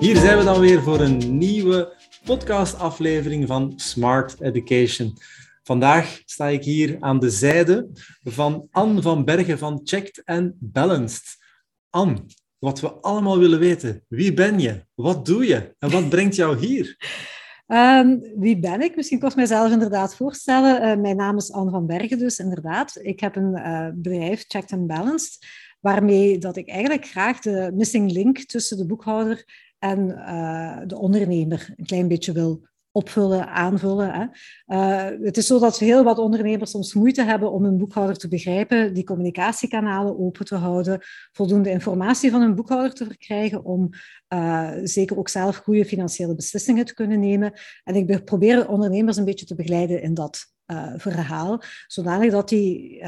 Hier zijn we dan weer voor een nieuwe podcastaflevering van Smart Education. Vandaag sta ik hier aan de zijde van Anne van Bergen van Checked and Balanced. Anne, wat we allemaal willen weten. Wie ben je? Wat doe je? En wat brengt jou hier? Um, wie ben ik? Misschien ik mezelf inderdaad voorstellen. Uh, mijn naam is Anne van Bergen dus, inderdaad. Ik heb een uh, bedrijf, Checked and Balanced, waarmee dat ik eigenlijk graag de missing link tussen de boekhouder en uh, de ondernemer een klein beetje wil opvullen, aanvullen. Hè. Uh, het is zo dat heel wat ondernemers soms moeite hebben om hun boekhouder te begrijpen, die communicatiekanalen open te houden, voldoende informatie van hun boekhouder te verkrijgen om uh, zeker ook zelf goede financiële beslissingen te kunnen nemen. En ik probeer ondernemers een beetje te begeleiden in dat verhaal, zodanig dat die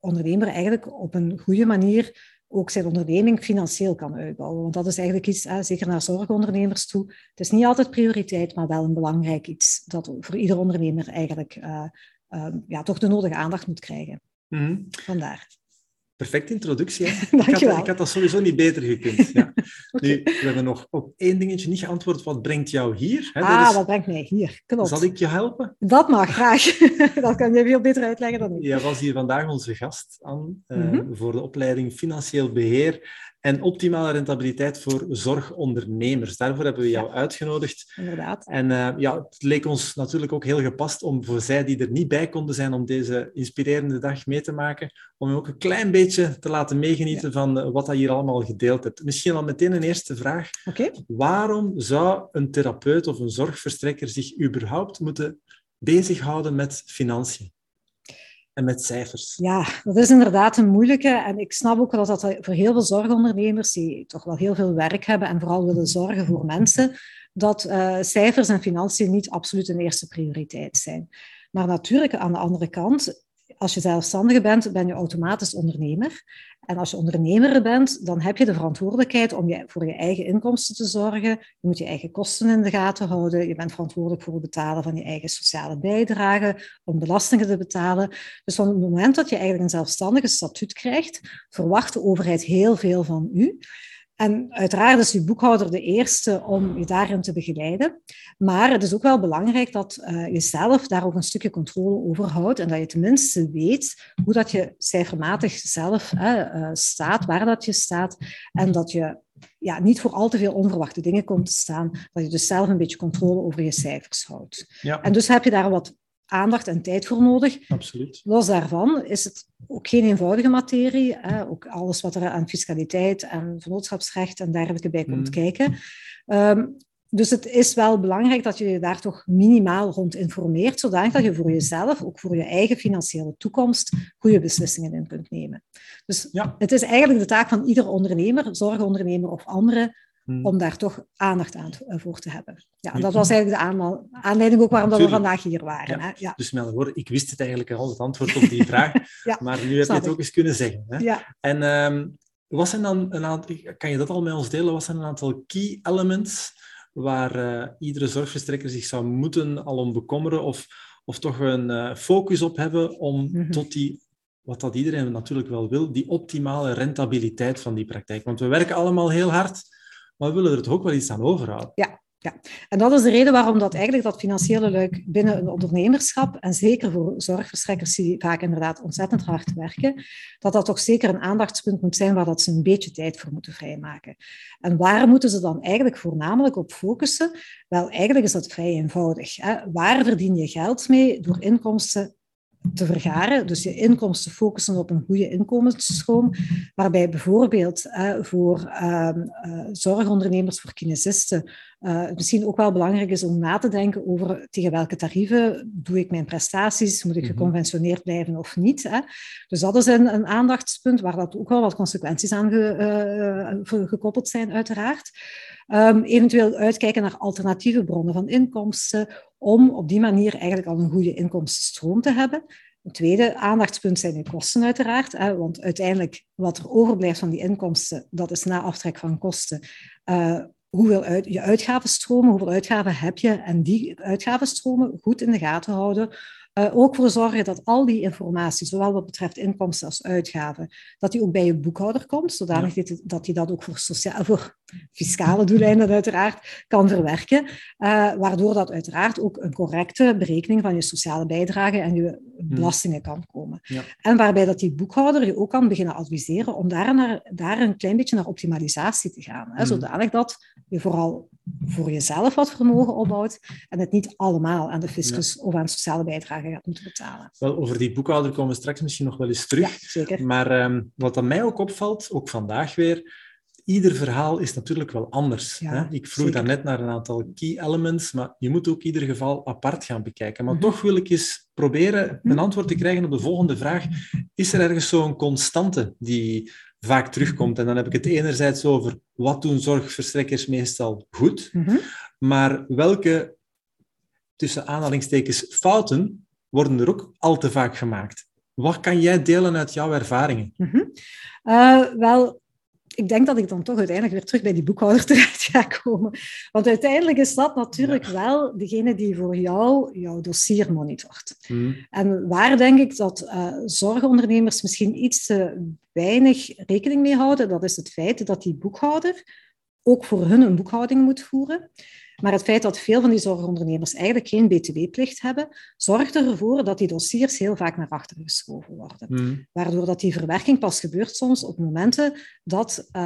ondernemer eigenlijk op een goede manier ook zijn onderneming financieel kan uitbouwen. Want dat is eigenlijk iets, zeker naar zorgondernemers toe, het is niet altijd prioriteit, maar wel een belangrijk iets dat voor ieder ondernemer eigenlijk uh, uh, ja, toch de nodige aandacht moet krijgen. Mm -hmm. Vandaar. Perfecte introductie. Dank ik, had, ik had dat sowieso niet beter gekund. Ja. okay. nu, we hebben nog op één dingetje niet geantwoord. Wat brengt jou hier? Hè? Ah, is... wat brengt mij hier? Klopt. Zal ik je helpen? Dat mag, graag. dat kan je veel beter uitleggen dan ik. Jij was hier vandaag onze gast, aan mm -hmm. uh, voor de opleiding Financieel Beheer en optimale rentabiliteit voor zorgondernemers. Daarvoor hebben we jou ja, uitgenodigd. Inderdaad. En uh, ja, het leek ons natuurlijk ook heel gepast om voor zij die er niet bij konden zijn om deze inspirerende dag mee te maken, om je ook een klein beetje te laten meegenieten ja. van uh, wat je hier allemaal gedeeld hebt. Misschien al meteen een eerste vraag. Okay. Waarom zou een therapeut of een zorgverstrekker zich überhaupt moeten bezighouden met financiën? en met cijfers. Ja, dat is inderdaad een moeilijke. En ik snap ook dat dat voor heel veel zorgondernemers, die toch wel heel veel werk hebben en vooral willen zorgen voor mensen, dat uh, cijfers en financiën niet absoluut een eerste prioriteit zijn. Maar natuurlijk, aan de andere kant, als je zelfstandige bent, ben je automatisch ondernemer. En als je ondernemer bent, dan heb je de verantwoordelijkheid om je, voor je eigen inkomsten te zorgen. Je moet je eigen kosten in de gaten houden. Je bent verantwoordelijk voor het betalen van je eigen sociale bijdrage, om belastingen te betalen. Dus van het moment dat je eigenlijk een zelfstandige statuut krijgt, verwacht de overheid heel veel van u. En uiteraard is je boekhouder de eerste om je daarin te begeleiden. Maar het is ook wel belangrijk dat uh, je zelf daar ook een stukje controle over houdt en dat je tenminste weet hoe dat je cijfermatig zelf uh, staat, waar dat je staat en dat je ja, niet voor al te veel onverwachte dingen komt te staan, dat je dus zelf een beetje controle over je cijfers houdt. Ja. En dus heb je daar wat aandacht en tijd voor nodig. Absoluut. Los daarvan is het ook geen eenvoudige materie. Hè? Ook alles wat er aan fiscaliteit en vennootschapsrecht en dergelijke bij komt mm. kijken. Um, dus het is wel belangrijk dat je je daar toch minimaal rond informeert, zodanig dat je voor jezelf, ook voor je eigen financiële toekomst, goede beslissingen in kunt nemen. Dus ja. het is eigenlijk de taak van ieder ondernemer, zorgondernemer of andere, Hmm. om daar toch aandacht aan voor te hebben. Ja, dat was eigenlijk de aanleiding ook waarom dat we vandaag hier waren. Ja. Hè? Ja. Dus met woorden, ik wist het eigenlijk al, het antwoord op die vraag, maar nu heb je het ook eens kunnen zeggen. Hè? Ja. En um, wat zijn dan een aantal, kan je dat al met ons delen, wat zijn een aantal key elements waar uh, iedere zorgverstrekker zich zou moeten al om bekommeren of, of toch een uh, focus op hebben om -hmm. tot die wat dat iedereen natuurlijk wel wil, die optimale rentabiliteit van die praktijk. Want we werken allemaal heel hard, maar we willen er toch ook wel iets aan overhouden. Ja, ja, en dat is de reden waarom dat eigenlijk dat financiële luik binnen een ondernemerschap, en zeker voor zorgverstrekkers die vaak inderdaad ontzettend hard werken, dat dat toch zeker een aandachtspunt moet zijn waar dat ze een beetje tijd voor moeten vrijmaken. En waar moeten ze dan eigenlijk voornamelijk op focussen? Wel, eigenlijk is dat vrij eenvoudig. Hè? Waar verdien je geld mee? Door inkomsten te vergaren. Dus je inkomsten focussen op een goede inkomensstroom, waarbij bijvoorbeeld voor uh, uh, zorgondernemers, voor kinesisten, misschien ook wel belangrijk is om na te denken over tegen welke tarieven doe ik mijn prestaties, moet ik geconventioneerd blijven of niet. Hè? Dus dat is een, een, aandachtspunt waar dat ook wel wat consequenties aan ge, gekoppeld zijn, uiteraard. Um, eventueel uitkijken naar alternatieve bronnen van inkomsten, om op die manier eigenlijk al een goede inkomstenstroom te hebben. Een tweede aandachtspunt zijn de kosten uiteraard, hè, want uiteindelijk wat er overblijft van die inkomsten, dat is na aftrek van kosten. Uh, hoeveel uit, je uitgavenstromen, hoeveel uitgaven heb je en die uitgavenstromen goed in de gaten houden. Uh, ook voor zorgen dat al die informatie, zowel wat betreft inkomsten als uitgaven, dat die ook bij je boekhouder komt, zodanig ja. dat hij dat ook voor, sociaal, voor fiscale doeleinden uiteraard kan verwerken, uh, waardoor dat uiteraard ook een correcte berekening van je sociale bijdrage en je hmm. belastingen kan komen. Ja. En waarbij dat die boekhouder je ook kan beginnen adviseren om daar, naar, daar een klein beetje naar optimalisatie te gaan, hè, hmm. zodanig dat je vooral voor jezelf wat vermogen opbouwt en het niet allemaal aan de fiscus of aan sociale bijdrage gaat moeten betalen. Wel, over die boekhouder komen we straks misschien nog wel eens terug. Ja, zeker. Maar um, wat aan mij ook opvalt, ook vandaag weer, ieder verhaal is natuurlijk wel anders. Ja, hè? Ik vroeg daarnet naar een aantal key elements, maar je moet ook ieder geval apart gaan bekijken. Maar mm -hmm. toch wil ik eens proberen een antwoord te krijgen op de volgende vraag. Is er ergens zo'n constante die vaak terugkomt? En dan heb ik het enerzijds over wat doen zorgverstrekkers meestal goed, mm -hmm. maar welke, tussen aanhalingstekens, fouten worden er ook al te vaak gemaakt? Wat kan jij delen uit jouw ervaringen? Mm -hmm. uh, wel, ik denk dat ik dan toch uiteindelijk weer terug bij die boekhouder terecht ga komen. Want uiteindelijk is dat natuurlijk ja. wel degene die voor jou jouw dossier monitort. Hmm. En waar denk ik dat uh, zorgondernemers misschien iets te weinig rekening mee houden, dat is het feit dat die boekhouder ook voor hun een boekhouding moet voeren. Maar het feit dat veel van die zorgondernemers eigenlijk geen btw-plicht hebben, zorgt ervoor dat die dossiers heel vaak naar achteren geschoven worden. Mm. Waardoor dat die verwerking pas gebeurt soms op momenten dat uh,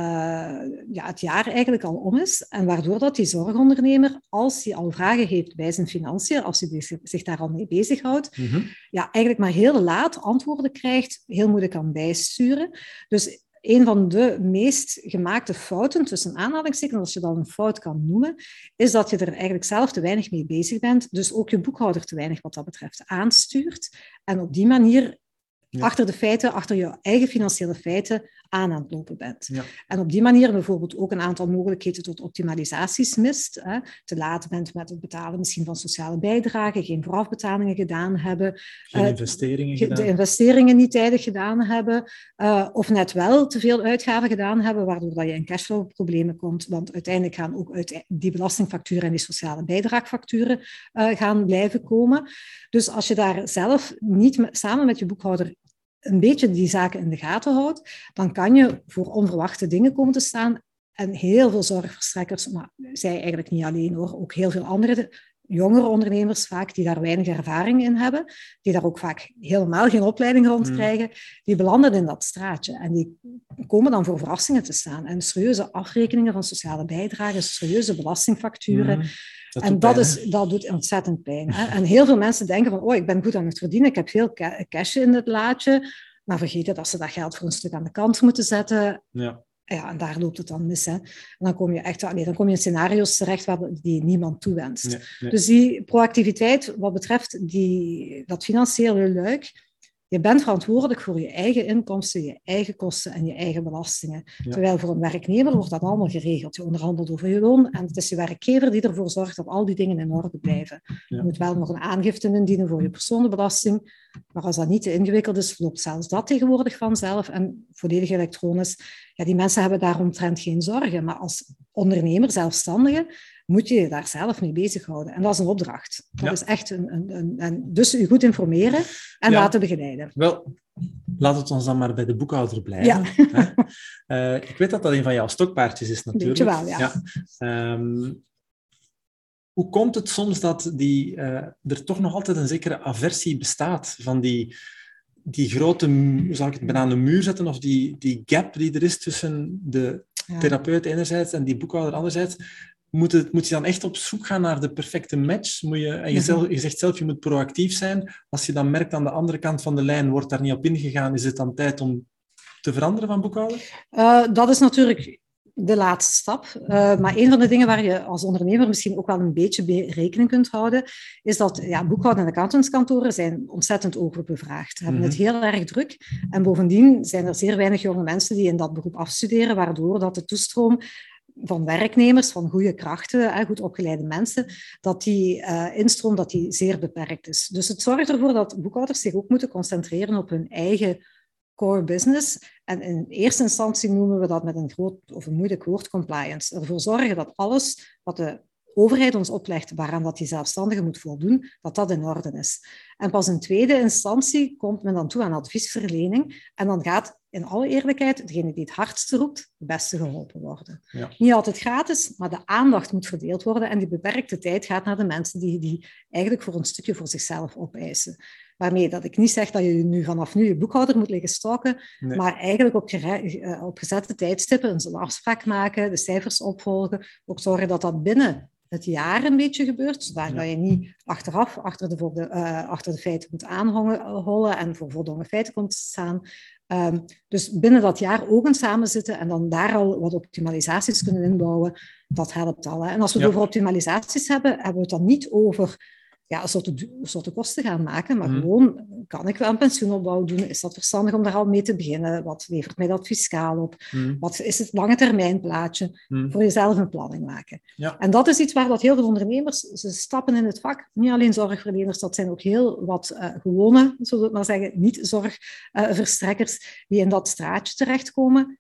ja, het jaar eigenlijk al om is. En waardoor dat die zorgondernemer, als hij al vragen heeft bij zijn financiën, als hij zich daar al mee bezighoudt, mm -hmm. ja, eigenlijk maar heel laat antwoorden krijgt, heel moeilijk kan bijsturen. Dus een van de meest gemaakte fouten, tussen aanhalingstekens, als je dat een fout kan noemen, is dat je er eigenlijk zelf te weinig mee bezig bent. Dus ook je boekhouder te weinig wat dat betreft aanstuurt. En op die manier ja. achter de feiten, achter je eigen financiële feiten aan aan het lopen bent. Ja. En op die manier bijvoorbeeld ook een aantal mogelijkheden tot optimalisaties mist. Hè. Te laat bent met het betalen misschien van sociale bijdragen, geen voorafbetalingen gedaan hebben. Geen uh, investeringen gedaan. De investeringen niet tijdig gedaan hebben. Uh, of net wel te veel uitgaven gedaan hebben, waardoor dat je in cashflow-problemen komt. Want uiteindelijk gaan ook uit die belastingfacturen en die sociale bijdraagfacturen uh, gaan blijven komen. Dus als je daar zelf niet samen met je boekhouder een beetje die zaken in de gaten houdt, dan kan je voor onverwachte dingen komen te staan. En heel veel zorgverstrekkers, maar zij eigenlijk niet alleen hoor, ook heel veel andere jongere ondernemers vaak, die daar weinig ervaring in hebben, die daar ook vaak helemaal geen opleiding rond krijgen, die belanden in dat straatje. En die komen dan voor verrassingen te staan. En serieuze afrekeningen van sociale bijdragen, serieuze belastingfacturen. Mm. Dat en dat, is, dat doet ontzettend pijn. Hè? En heel veel mensen denken van, oh, ik ben goed aan het verdienen, ik heb veel cash in het laadje, maar vergeten dat ze dat geld voor een stuk aan de kant moeten zetten. Ja. Ja, en daar loopt het dan mis. Hè. En dan kom je echt nee, dan kom je in scenario's terecht waar die niemand toewenst. Nee, nee. Dus die proactiviteit wat betreft die, dat financiële luik, je bent verantwoordelijk voor je eigen inkomsten, je eigen kosten en je eigen belastingen. Ja. Terwijl voor een werknemer wordt dat allemaal geregeld. Je onderhandelt over je loon en het is je werkgever die ervoor zorgt dat al die dingen in orde blijven. Ja. Je moet wel nog een aangifte indienen voor je personenbelasting, maar als dat niet te ingewikkeld is, loopt zelfs dat tegenwoordig vanzelf en volledig elektronisch. Ja, die mensen hebben daaromtrent geen zorgen. Maar als ondernemer, zelfstandige, moet je je daar zelf mee bezighouden. En dat is een opdracht. Dat ja. is echt een, een, een, een, Dus je goed informeren en ja. laten begeleiden. Wel, laat het ons dan maar bij de boekhouder blijven. Ja. uh, ik weet dat dat een van jouw stokpaardjes is natuurlijk. Weet je wel, ja. ja. Um, hoe komt het soms dat die, uh, er toch nog altijd een zekere aversie bestaat van die, die grote, zal ik het bijna een muur zetten, of die, die gap die er is tussen de therapeut enerzijds en die boekhouder anderzijds? Moet, het, moet je dan echt op zoek gaan naar de perfecte match? Moet je, en je, zelf, je zegt zelf, je moet proactief zijn. Als je dan merkt aan de andere kant van de lijn, wordt daar niet op ingegaan, is het dan tijd om te veranderen van boekhouden? Uh, dat is natuurlijk de laatste stap. Uh, maar een van de dingen waar je als ondernemer misschien ook wel een beetje rekening kunt houden, is dat ja, boekhouden- en accountantskantoren zijn ontzettend overbevraagd. Ze hebben mm -hmm. het heel erg druk. En bovendien zijn er zeer weinig jonge mensen die in dat beroep afstuderen, waardoor dat de toestroom van werknemers, van goede krachten, goed opgeleide mensen, dat die uh, instroom dat die zeer beperkt is. Dus het zorgt ervoor dat boekhouders zich ook moeten concentreren op hun eigen core business. En in eerste instantie noemen we dat met een groot of een moeilijk woord compliance. Ervoor zorgen dat alles wat de overheid ons oplegt waaraan dat die zelfstandige moet voldoen, dat dat in orde is. En pas in tweede instantie komt men dan toe aan adviesverlening en dan gaat in alle eerlijkheid degene die het hardste roept, het beste geholpen worden. Ja. Niet altijd gratis, maar de aandacht moet verdeeld worden en die beperkte tijd gaat naar de mensen die die eigenlijk voor een stukje voor zichzelf opeisen. Waarmee dat ik niet zeg dat je nu vanaf nu je boekhouder moet liggen stoken, maar eigenlijk op, eh, op gezette tijdstippen een afspraak maken, de cijfers opvolgen, ook zorgen dat dat binnen het jaar een beetje gebeurt, zodat ja. je niet achteraf achter de, uh, achter de feiten moet aanhollen en voor voldongen feiten komt te staan. Um, dus binnen dat jaar ook eens samen zitten en dan daar al wat optimalisaties kunnen inbouwen, dat helpt al. Hè. En als we het over optimalisaties hebben, hebben we het dan niet over ja, een soort, soort kosten gaan maken, maar mm. gewoon, kan ik wel een pensioenopbouw doen? Is dat verstandig om daar al mee te beginnen? Wat levert mij dat fiscaal op? Mm. Wat is het lange termijn plaatje? Mm. Voor jezelf een planning maken. Ja. En dat is iets waar dat heel veel ondernemers, ze stappen in het vak, niet alleen zorgverleners, dat zijn ook heel wat uh, gewone, zullen we maar zeggen, niet-zorgverstrekkers, uh, die in dat straatje terechtkomen.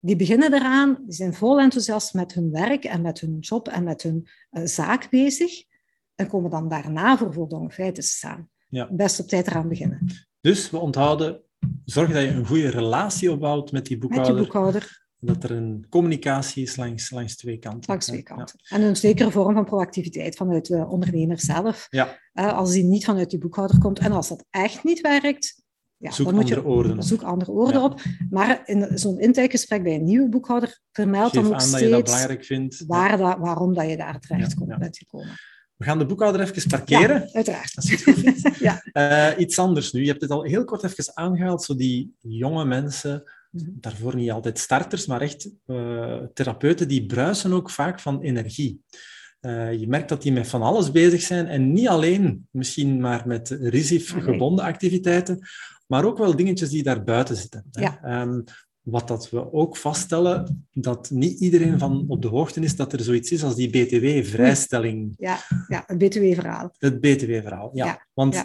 Die beginnen eraan, die zijn vol enthousiast met hun werk en met hun job en met hun uh, zaak bezig en komen dan daarna voor voldongen feiten te staan. Ja. Best op tijd eraan beginnen. Dus we onthouden, zorg dat je een goede relatie opbouwt met die boekhouder. Met die boekhouder. Dat er een communicatie is langs, langs twee kanten. Langs twee kanten. En een zekere vorm van proactiviteit vanuit de ondernemer zelf. Ja. Uh, als die niet vanuit die boekhouder komt. En als dat echt niet werkt, ja, zoek dan moet je andere zoek andere woorden op. Maar in zo'n intakegesprek bij een nieuwe boekhouder vermeld dan ook steeds dat belangrijk vindt. Waar dat, waarom dat je daar terecht komt, bent gekomen. We gaan de boekhouder even parkeren. Ja, uiteraard. Als je het goed vindt. ja. Uh, iets anders nu. Je hebt het al heel kort even aangehaald, zo die jonge mensen, mhm. daarvoor niet altijd starters, maar echt uh, therapeuten, die bruisen ook vaak van energie. Uh, je merkt dat die met van alles bezig zijn en niet alleen misschien maar met RISIF-gebonden activiteiten, maar ook wel dingetjes die daar buiten zitten. Ja. Um, wat dat we ook vaststellen, dat niet iedereen van op de hoogte is dat er zoiets is als die BTW-vrijstelling. Ja, ja het BTW-verhaal. Het BTW-verhaal, ja. Want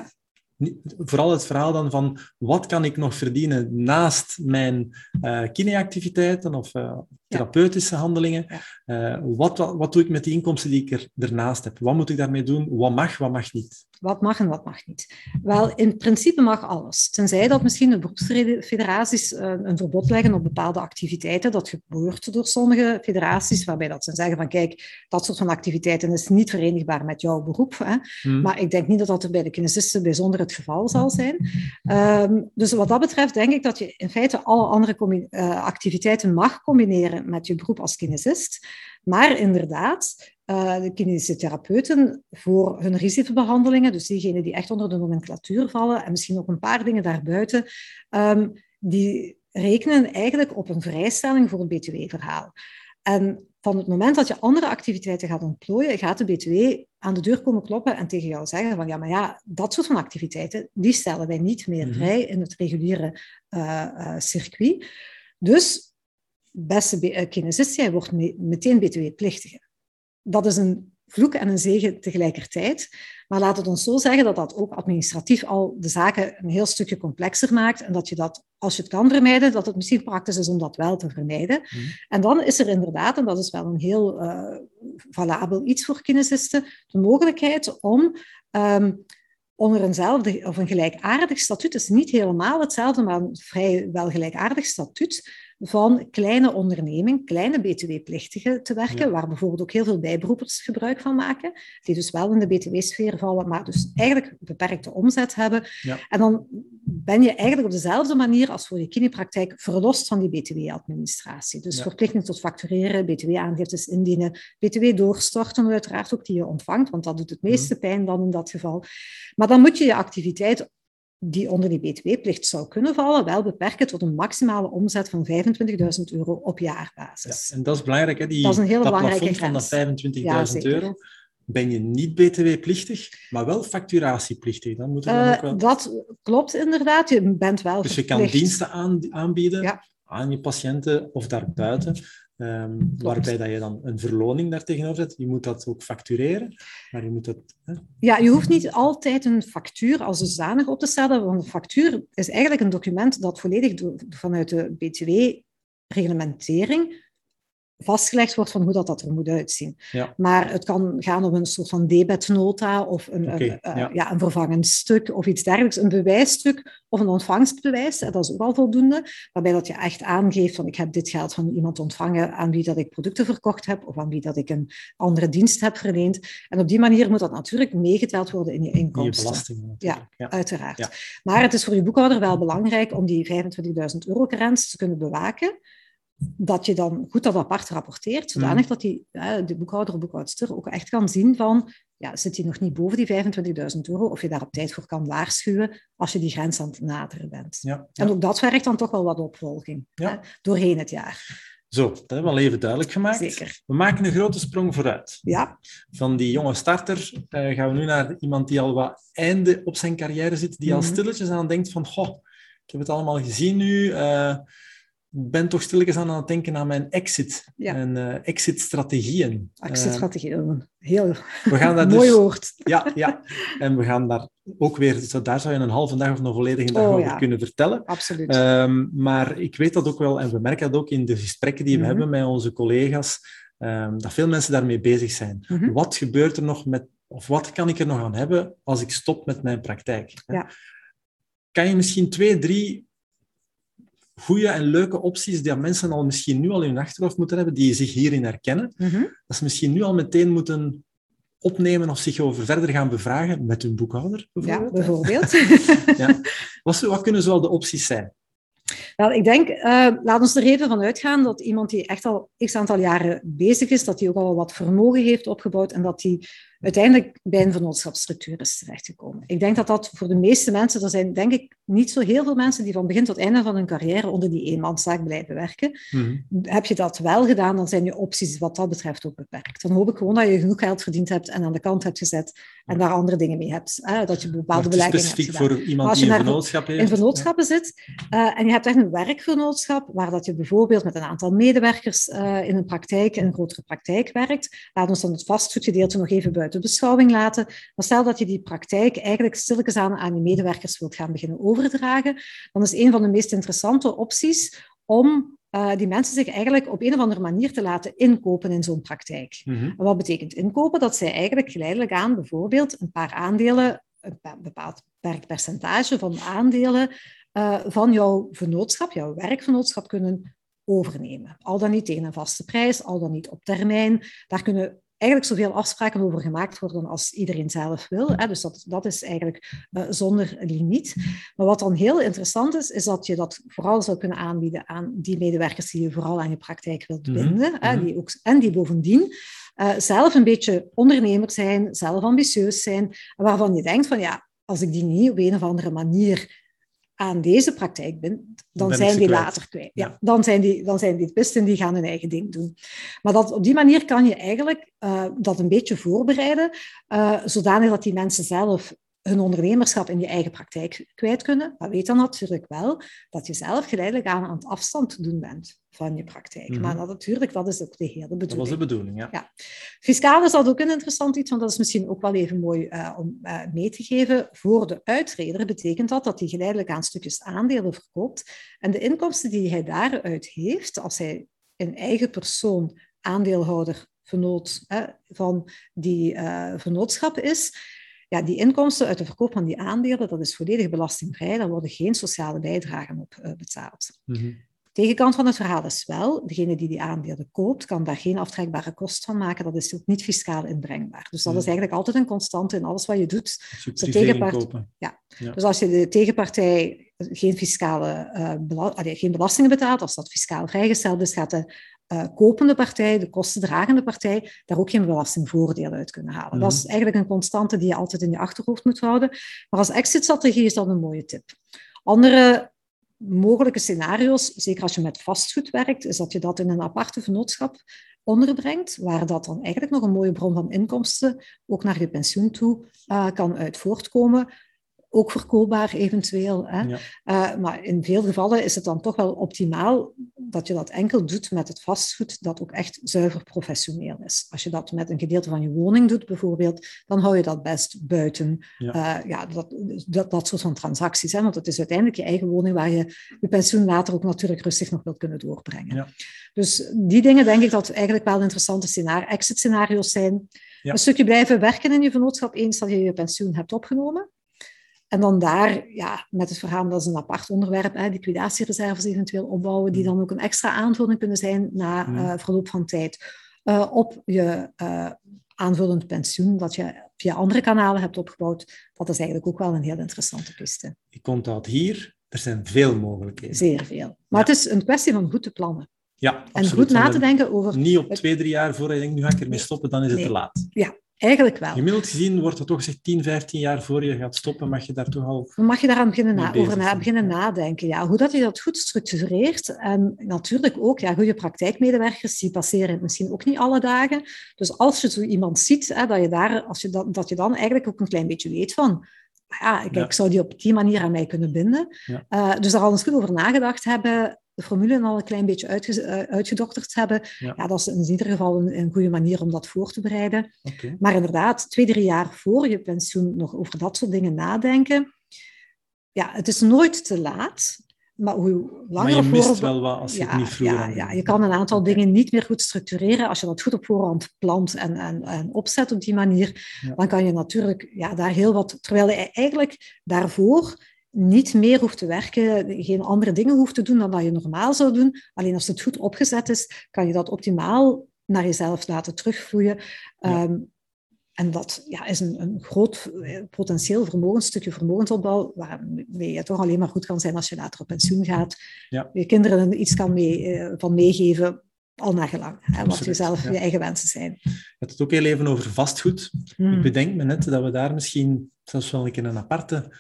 vooral het verhaal dan van wat kan ik nog verdienen naast mijn uh, kineactiviteiten of uh, therapeutische handelingen. Uh, wat, wat, wat, doe ik met die inkomsten die ik er, ernaast heb? Wat moet ik daarmee doen? Wat mag, wat mag niet? Wat mag en wat mag niet? Wel, in principe mag alles. Tenzij dat misschien de beroepsfederaties een verbod leggen op bepaalde activiteiten. Dat gebeurt door sommige federaties, waarbij dat ze zeggen van kijk, dat soort van activiteiten is niet verenigbaar met jouw beroep. Hè? Hmm. Maar ik denk niet dat dat er bij de kinesisten bijzonder het geval zal zijn. Um, dus wat dat betreft denk ik dat je in feite alle andere uh, activiteiten mag combineren met je beroep als kinesist. Maar inderdaad, uh, de kinesitherapeuten voor hun risicobehandelingen, dus diegenen die echt onder de nomenclatuur vallen en misschien ook een paar dingen daarbuiten, um, die rekenen eigenlijk op een vrijstelling voor het BTW-verhaal. En van het moment dat je andere activiteiten gaat ontplooien, gaat de BTW aan de deur komen kloppen en tegen jou zeggen van ja, maar ja, dat soort van activiteiten, die stellen wij niet meer mhm. vrij in het reguliere uh, uh, circuit. Dus beste eh, kinesist, jij wordt meteen btw-plichtige. Dat is een vloek en een zegen tegelijkertijd. Maar laat het ons zo zeggen dat dat ook administratief al de zaken een heel stukje complexer maakt en dat je dat, als je het kan vermijden, dat het misschien praktisch is om dat wel te vermijden. Mhm. En dan is er inderdaad, en dat is wel een heel uh, valabel iets voor kinesisten, de mogelijkheid om um, onder eenzelfde of een gelijkaardig statuut, is niet helemaal hetzelfde, maar een vrij wel gelijkaardig statuut, van kleine onderneming, kleine btw-plichtigen te werken, waar bijvoorbeeld ook heel veel bijberoepers gebruik van maken, die dus wel in de btw-sfeer vallen, maar dus eigenlijk beperkte omzet hebben. Ja. En dan ben je eigenlijk op dezelfde manier als voor je kinepraktijk verlost van die btw-administratie. Dus verplichting tot factureren, btw-aangiftes indienen, btw doorstorten, uiteraard ook die je ontvangt, want dat doet het meeste mhm. pijn dan in dat geval. Maar dan moet je je activiteit die onder die btw-plicht zou kunnen vallen, wel beperken tot een maximale omzet van 25.000 euro op jaarbasis. Ja, en dat is belangrijk, hè? Die, dat is een hele belangrijke grens. van dat 25.000 euro ben je niet btw-plichtig, maar wel facturatieplichtig. Dan moet dan uh, wel... Dat klopt inderdaad. Je bent wel Dus je kan diensten aanbieden aan je patiënten of daarbuiten. Um, waarbij dat je dan een verloning daar tegenover zet. Je moet dat ook factureren, maar je moet dat... Hè? Ja, je hoeft niet altijd een factuur als zodanig op te stellen, want een factuur is eigenlijk een document dat volledig vanuit de BTW-reglementering vastgelegd wordt van hoe dat, dat er moet uitzien. Ja. Maar het kan gaan om een soort van debetnota of een, een, eh, ja. ja, een vervangend stuk of iets dergelijks. Een bewijsstuk of een ontvangstbewijs, dat is ook al voldoende. Waarbij dat je echt aangeeft van ik heb dit geld van iemand ontvangen aan wie dat ik producten verkocht heb of aan wie dat ik een andere dienst heb verleend. En op die manier moet dat natuurlijk meegeteld worden in je In je inkomsten. belasting natuurlijk. Ja. Uiteraard. Ja. Maar het is voor je boekhouder wel belangrijk om die 25.000 euro grens te kunnen bewaken. Dat je dan goed dat apart rapporteert, zodanig Mhm. dat die, eh, de boekhouder of boekhoudster ook echt kan zien van, ja, zit hij nog niet boven die 25.000 euro, of je daar op tijd voor kan waarschuwen als je die grens aan het naderen bent. Ja. En ook dat vergt dan toch wel wat opvolging Ja. hè, doorheen het jaar. Zo, dat hebben we al even duidelijk gemaakt. Zeker. We maken een grote sprong vooruit. Ja, Van die jonge starter eh, gaan we nu naar iemand die al wat einde op zijn carrière zit, die al Mhm. stilletjes aan denkt van, goh, ik heb het allemaal gezien nu, eh, ben toch stilletjes aan het denken aan mijn exit Ja. en eh, exit-strategieën. Eh, heel we gaan daar mooi dus, woord. ja, ja, en we gaan daar ook weer, zo, daar zou je een halve dag of een volledige dag Oh, over ja. kunnen vertellen. Absoluut. Ehm, maar ik weet dat ook wel, en we merken dat ook in de gesprekken die we Mhm. hebben met onze collega's, ehm, dat veel mensen daarmee bezig zijn. Mhm. Wat gebeurt er nog met, of wat kan ik er nog aan hebben als ik stop met mijn praktijk? Ja. Kan je misschien twee, drie goede en leuke opties die mensen al misschien nu al in hun achterhoofd moeten hebben, die zich hierin herkennen, Mhm. dat ze misschien nu al meteen moeten opnemen of zich over verder gaan bevragen met hun boekhouder, Ja, bijvoorbeeld. hè? bijvoorbeeld. Ja. Wat, wat kunnen zoal de opties zijn? Wel, ik denk, eh laat ons er even van uitgaan dat iemand die echt al x aantal jaren bezig is, dat die ook al wat vermogen heeft opgebouwd en dat die uiteindelijk bij een vennootschapsstructuur is terechtgekomen. Ik denk dat dat voor de meeste mensen, er zijn denk ik niet zo heel veel mensen die van begin tot einde van hun carrière onder die eenmanszaak blijven werken. Mhm. Heb je dat wel gedaan, dan zijn je opties wat dat betreft ook beperkt. Dan hoop ik gewoon dat je genoeg geld verdiend hebt en aan de kant hebt gezet en daar andere dingen mee hebt. Hè? Dat je bepaalde beleggingen hebt specifiek gedaan. voor iemand die een heeft. in vennootschappen zit. eh, en je hebt echt een werkvernootschap, waar dat je bijvoorbeeld met een aantal medewerkers eh, in een praktijk, in een grotere praktijk werkt. Laat ons dan het vastgoedgedeelte nog even buiten beschouwing laten. Maar stel dat je die praktijk eigenlijk stilletjes aan aan je medewerkers wilt gaan beginnen overdragen, dan is een van de meest interessante opties om eh, die mensen zich eigenlijk op een of andere manier te laten inkopen in zo'n praktijk. Mhm. En wat betekent inkopen? Dat zij eigenlijk geleidelijk aan bijvoorbeeld een paar aandelen, een be- bepaald percentage van aandelen eh, van jouw vennootschap, jouw werkvennootschap kunnen overnemen. Al dan niet tegen een vaste prijs, al dan niet op termijn. Daar kunnen eigenlijk zoveel afspraken over gemaakt worden als iedereen zelf wil. Hè. Dus dat, dat is eigenlijk eh, zonder limiet. Maar wat dan heel interessant is, is dat je dat vooral zou kunnen aanbieden aan die medewerkers die je vooral aan je praktijk wilt Mhm, binden. Hè, mhm. die ook, en die bovendien eh, zelf een beetje ondernemer zijn, zelf ambitieus zijn, waarvan je denkt van ja, als ik die niet op een of andere manier aan deze praktijk ben, dan Ben zijn die kwijt. later kwijt. Ja. Ja. dan, zijn die, dan zijn die pisten die gaan hun eigen ding doen. Maar dat, op die manier kan je eigenlijk eh, dat een beetje voorbereiden, eh, zodanig dat die mensen zelf hun ondernemerschap in je eigen praktijk kwijt kunnen. Maar weet dan natuurlijk wel dat je zelf geleidelijk aan aan het afstand doen bent van je praktijk. Mhm. Maar dat, natuurlijk, dat is ook de hele bedoeling. Dat was de bedoeling, ja. Ja. Fiscaal is dat ook een interessant iets, want dat is misschien ook wel even mooi eh, om eh, mee te geven. Voor de uitreder betekent dat dat hij geleidelijk aan stukjes aandelen verkoopt. En de inkomsten die hij daaruit heeft, als hij in eigen persoon aandeelhouder vernoot, eh, van die eh, vennootschap is, ja, die inkomsten uit de verkoop van die aandelen, dat is volledig belastingvrij. Daar worden geen sociale bijdragen op eh, betaald. Mhm. Tegenkant van het verhaal is wel, degene die die aandelen koopt, kan daar geen aftrekbare kost van maken. Dat is ook niet fiscaal inbrengbaar. Dus dat is eigenlijk altijd een constante in alles wat je doet. De tegenpart-. Ja. Dus als je de tegenpartij geen, fiscale, eh, bela- allee, geen belastingen betaalt, als dat fiscaal vrijgesteld is, gaat de eh, kopende partij, de kostendragende partij, daar ook geen belastingvoordeel uit kunnen halen. Mhm. Dat is eigenlijk een constante die je altijd in je achterhoofd moet houden. Maar als exit-strategie is dat een mooie tip. Andere mogelijke scenario's, zeker als je met vastgoed werkt, is dat je dat in een aparte vennootschap onderbrengt, waar dat dan eigenlijk nog een mooie bron van inkomsten ook naar je pensioen toe eh, kan uit voortkomen. Ook verkoopbaar eventueel. Hè? Ja. Uh, maar in veel gevallen is het dan toch wel optimaal dat je dat enkel doet met het vastgoed dat ook echt zuiver professioneel is. Als je dat met een gedeelte van je woning doet bijvoorbeeld, dan hou je dat best buiten ja. Uh, ja, dat, dat, dat soort van transacties. Hè? Want het is uiteindelijk je eigen woning waar je je pensioen later ook natuurlijk rustig nog wilt kunnen doorbrengen. Ja. Dus die dingen denk ik dat eigenlijk wel interessante scenario, exit-scenario's zijn. Een stukje blijven werken in je vennootschap eens dat je je pensioen hebt opgenomen. En dan daar, ja, met het verhaal, dat is een apart onderwerp, hè, liquidatiereserves eventueel opbouwen, die mm. dan ook een extra aanvulling kunnen zijn na mm. uh, verloop van tijd uh, op je uh, aanvullend pensioen, dat je via andere kanalen hebt opgebouwd. Dat is eigenlijk ook wel een heel interessante piste. Ik onthoud hier, er zijn veel mogelijkheden. Zeer veel. Maar het is een kwestie van goed te plannen. Ja, absoluut. En goed na te denken over... Niet op twee, drie jaar voor je denkt, nu ga ik ermee stoppen, dan is het te laat. Ja, Eigenlijk wel. Gemiddeld gezien wordt er toch gezegd 10, 15 jaar voor je gaat stoppen, mag je daar toch al. Mag je daaraan beginnen na, over na, beginnen nadenken? Ja. Hoe dat je dat goed structureert. En natuurlijk ook, ja, goede praktijkmedewerkers, die passeren het misschien ook niet alle dagen. Dus als je zo iemand ziet, hè, dat, je daar, als je dat, dat je dan eigenlijk ook een klein beetje weet van. Ja, kijk, ik zou die op die manier aan mij kunnen binden. Ja. Uh, dus daar al eens goed over nagedacht hebben de formule al een klein beetje uitge uh, uitgedokterd hebben. Ja. dat is in ieder geval een, een, goede manier om dat voor te bereiden. Okay. Maar inderdaad, twee, drie jaar voor je pensioen nog over dat soort dingen nadenken. Ja, het is nooit te laat. Maar hoe langer maar je mist wel wat als je ja, het niet vroeger ja, ja, je kan een aantal dingen niet meer goed structureren. Als je dat goed op voorhand plant en, en, en opzet op die manier, ja. dan kan je natuurlijk ja, daar heel wat... Terwijl je eigenlijk daarvoor niet meer hoeft te werken, geen andere dingen hoeft te doen dan dat je normaal zou doen. Alleen als het goed opgezet is, kan je dat optimaal naar jezelf laten terugvloeien. Ja. Um, en dat ja, is een, een groot eh, potentieel vermogen, stukje vermogensopbouw, waarmee je toch alleen maar goed kan zijn als je later op pensioen gaat. Ja. Je kinderen iets kan mee, uh, van meegeven, al naar gelang, hè, wat jezelf ja. je eigen wensen zijn. Je had het ook heel even over vastgoed. Hmm. Ik bedenk me net dat we daar misschien zelfs wel een keer een aparte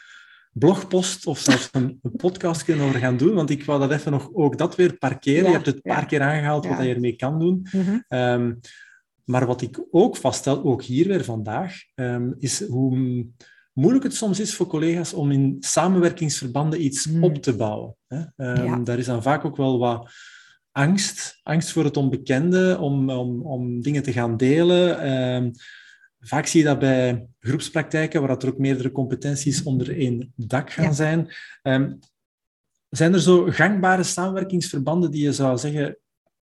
blogpost of zelfs een, podcast kunnen over gaan doen, want ik wou dat even nog ook dat weer parkeren. je hebt het een paar keer aangehaald wat je ermee kan doen. Mm um, maar wat ik ook vaststel, ook hier weer vandaag, um, is hoe moeilijk het soms is voor collega's om in samenwerkingsverbanden iets mm. op te bouwen. Hè? Um, daar is dan vaak ook wel wat angst, angst voor het onbekende, om, om, om dingen te gaan delen. Vaak zie je dat bij groepspraktijken, waar er ook meerdere competenties onder één dak gaan zijn. Um, zijn er zo gangbare samenwerkingsverbanden die je zou zeggen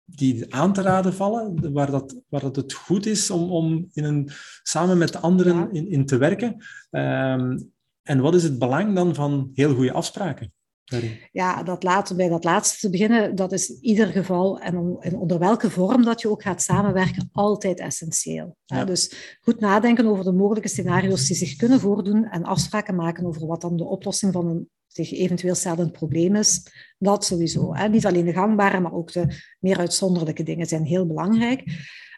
die aan te raden vallen, waar dat, waar dat het goed is om, om in een, samen met anderen in, in te werken? Um, en wat is het belang dan van heel goede afspraken? Ja, dat laat, bij dat laatste te beginnen, dat is in ieder geval, en, onder welke vorm dat je ook gaat samenwerken, altijd essentieel. Dus goed nadenken over de mogelijke scenario's die zich kunnen voordoen en afspraken maken over wat dan de oplossing van een zich eventueel stellend probleem is. Dat sowieso. Hè. Niet alleen de gangbare, maar ook de meer uitzonderlijke dingen zijn heel belangrijk.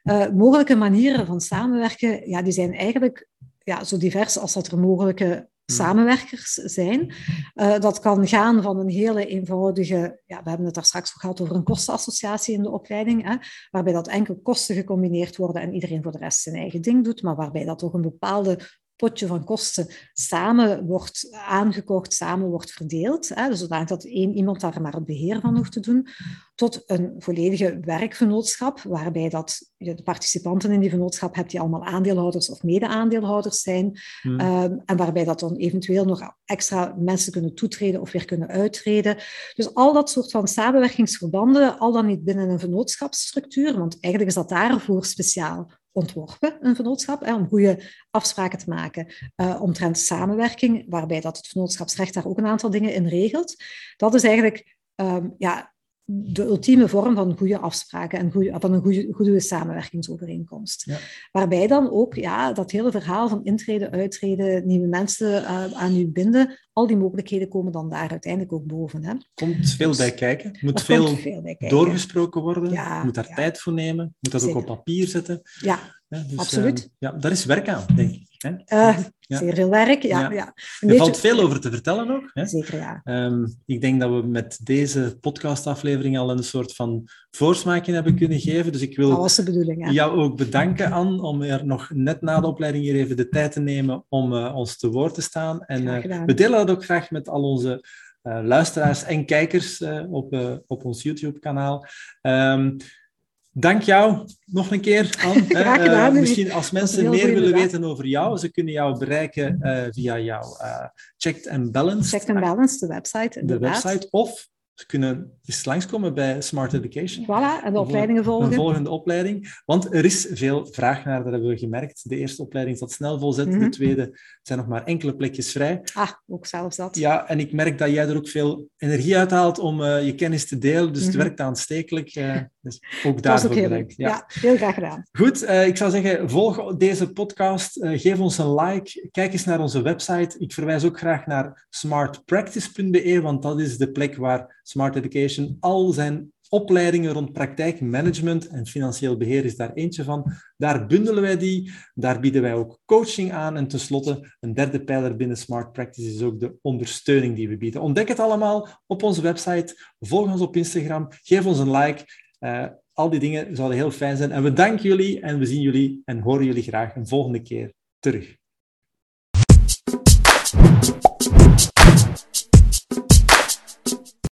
Uh, mogelijke manieren van samenwerken, ja, die zijn eigenlijk ja, zo divers als dat er mogelijke. Samenwerkers zijn. Uh, dat kan gaan van een hele eenvoudige, ja, we hebben het daar straks ook gehad over een kostenassociatie in de opleiding, hè, waarbij dat enkel kosten gecombineerd worden en iedereen voor de rest zijn eigen ding doet, maar waarbij dat toch een bepaalde potje van kosten samen wordt aangekocht, samen wordt verdeeld. Hè, dus zodat dat één iemand daar maar het beheer van hoeft te doen, tot een volledige werkvennootschap, waarbij dat je de participanten in die vennootschap hebt die allemaal aandeelhouders of mede-aandeelhouders zijn, hmm. um, en waarbij dat dan eventueel nog extra mensen kunnen toetreden of weer kunnen uittreden. Dus al dat soort van samenwerkingsverbanden, al dan niet binnen een vennootschapsstructuur, want eigenlijk is dat daarvoor speciaal ontworpen, een vennootschap, om goede afspraken te maken uh, omtrent samenwerking, waarbij dat het vennootschapsrecht daar ook een aantal dingen in regelt. Dat is eigenlijk um, ja, de ultieme vorm van goede afspraken en goede, van een goede, goede samenwerkingsovereenkomst. Ja. Waarbij dan ook ja, dat hele verhaal van intreden, uittreden, nieuwe mensen uh, aan u binden, al die mogelijkheden komen dan daar uiteindelijk ook boven. Hè. Komt veel dus, bij kijken, moet veel, veel bij kijken. doorgesproken worden, ja, moet daar ja. tijd voor nemen, moet dat Zeker. ook op papier zetten. Ja, dus, absoluut. Uh, ja, daar is werk aan, denk ik. Uh, Zeer veel werk, ja. ja. Er valt veel over te vertellen ook. Hè? Zeker, ja. Um, ik denk dat we met deze podcastaflevering al een soort van voorsmaakje hebben kunnen geven. Dus ik wil dat was de bedoeling, jou ook bedanken, Anne, om er nog net na de opleiding hier even de tijd te nemen om uh, ons te woord te staan. En uh, we delen dat ook graag met al onze luisteraars en kijkers op, op ons YouTube-kanaal. Um, Dank jou nog een keer, Anne. Graag gedaan. Uh, misschien als mensen meer willen weten over jou, ze kunnen jou bereiken uh, via jouw uh, Checked and Balanced. Checked and Balanced, de website. De website. Of ze kunnen eens langskomen bij Smart Education. Voilà, en de opleidingen volgen. Een volgende opleiding. Want er is veel vraag naar, dat hebben we gemerkt. De eerste opleiding zat snel volzet, mm -hmm. de mhm. tweede zijn nog maar enkele plekjes vrij. Ah, ook zelfs dat. Ja, en ik merk dat jij er ook veel energie uit haalt om uh, je kennis te delen. Dus mm -hmm. het mhm. werkt aanstekelijk. Uh, dus ook daarvoor bedankt. Ja. ja. heel graag gedaan. Goed, uh, ik zou zeggen, volg deze podcast. geef ons een like. Kijk eens naar onze website. Ik verwijs ook graag naar smartpractice.be, want dat is de plek waar Smart Education al zijn opleidingen rond praktijkmanagement en financieel beheer is daar eentje van. Daar bundelen wij die, daar bieden wij ook coaching aan. En tenslotte, een derde pijler binnen Smart Practice is ook de ondersteuning die we bieden. Ontdek het allemaal op onze website, volg ons op Instagram, geef ons een like. Uh, al die dingen zouden heel fijn zijn. En we danken jullie en we zien jullie en horen jullie graag een volgende keer terug.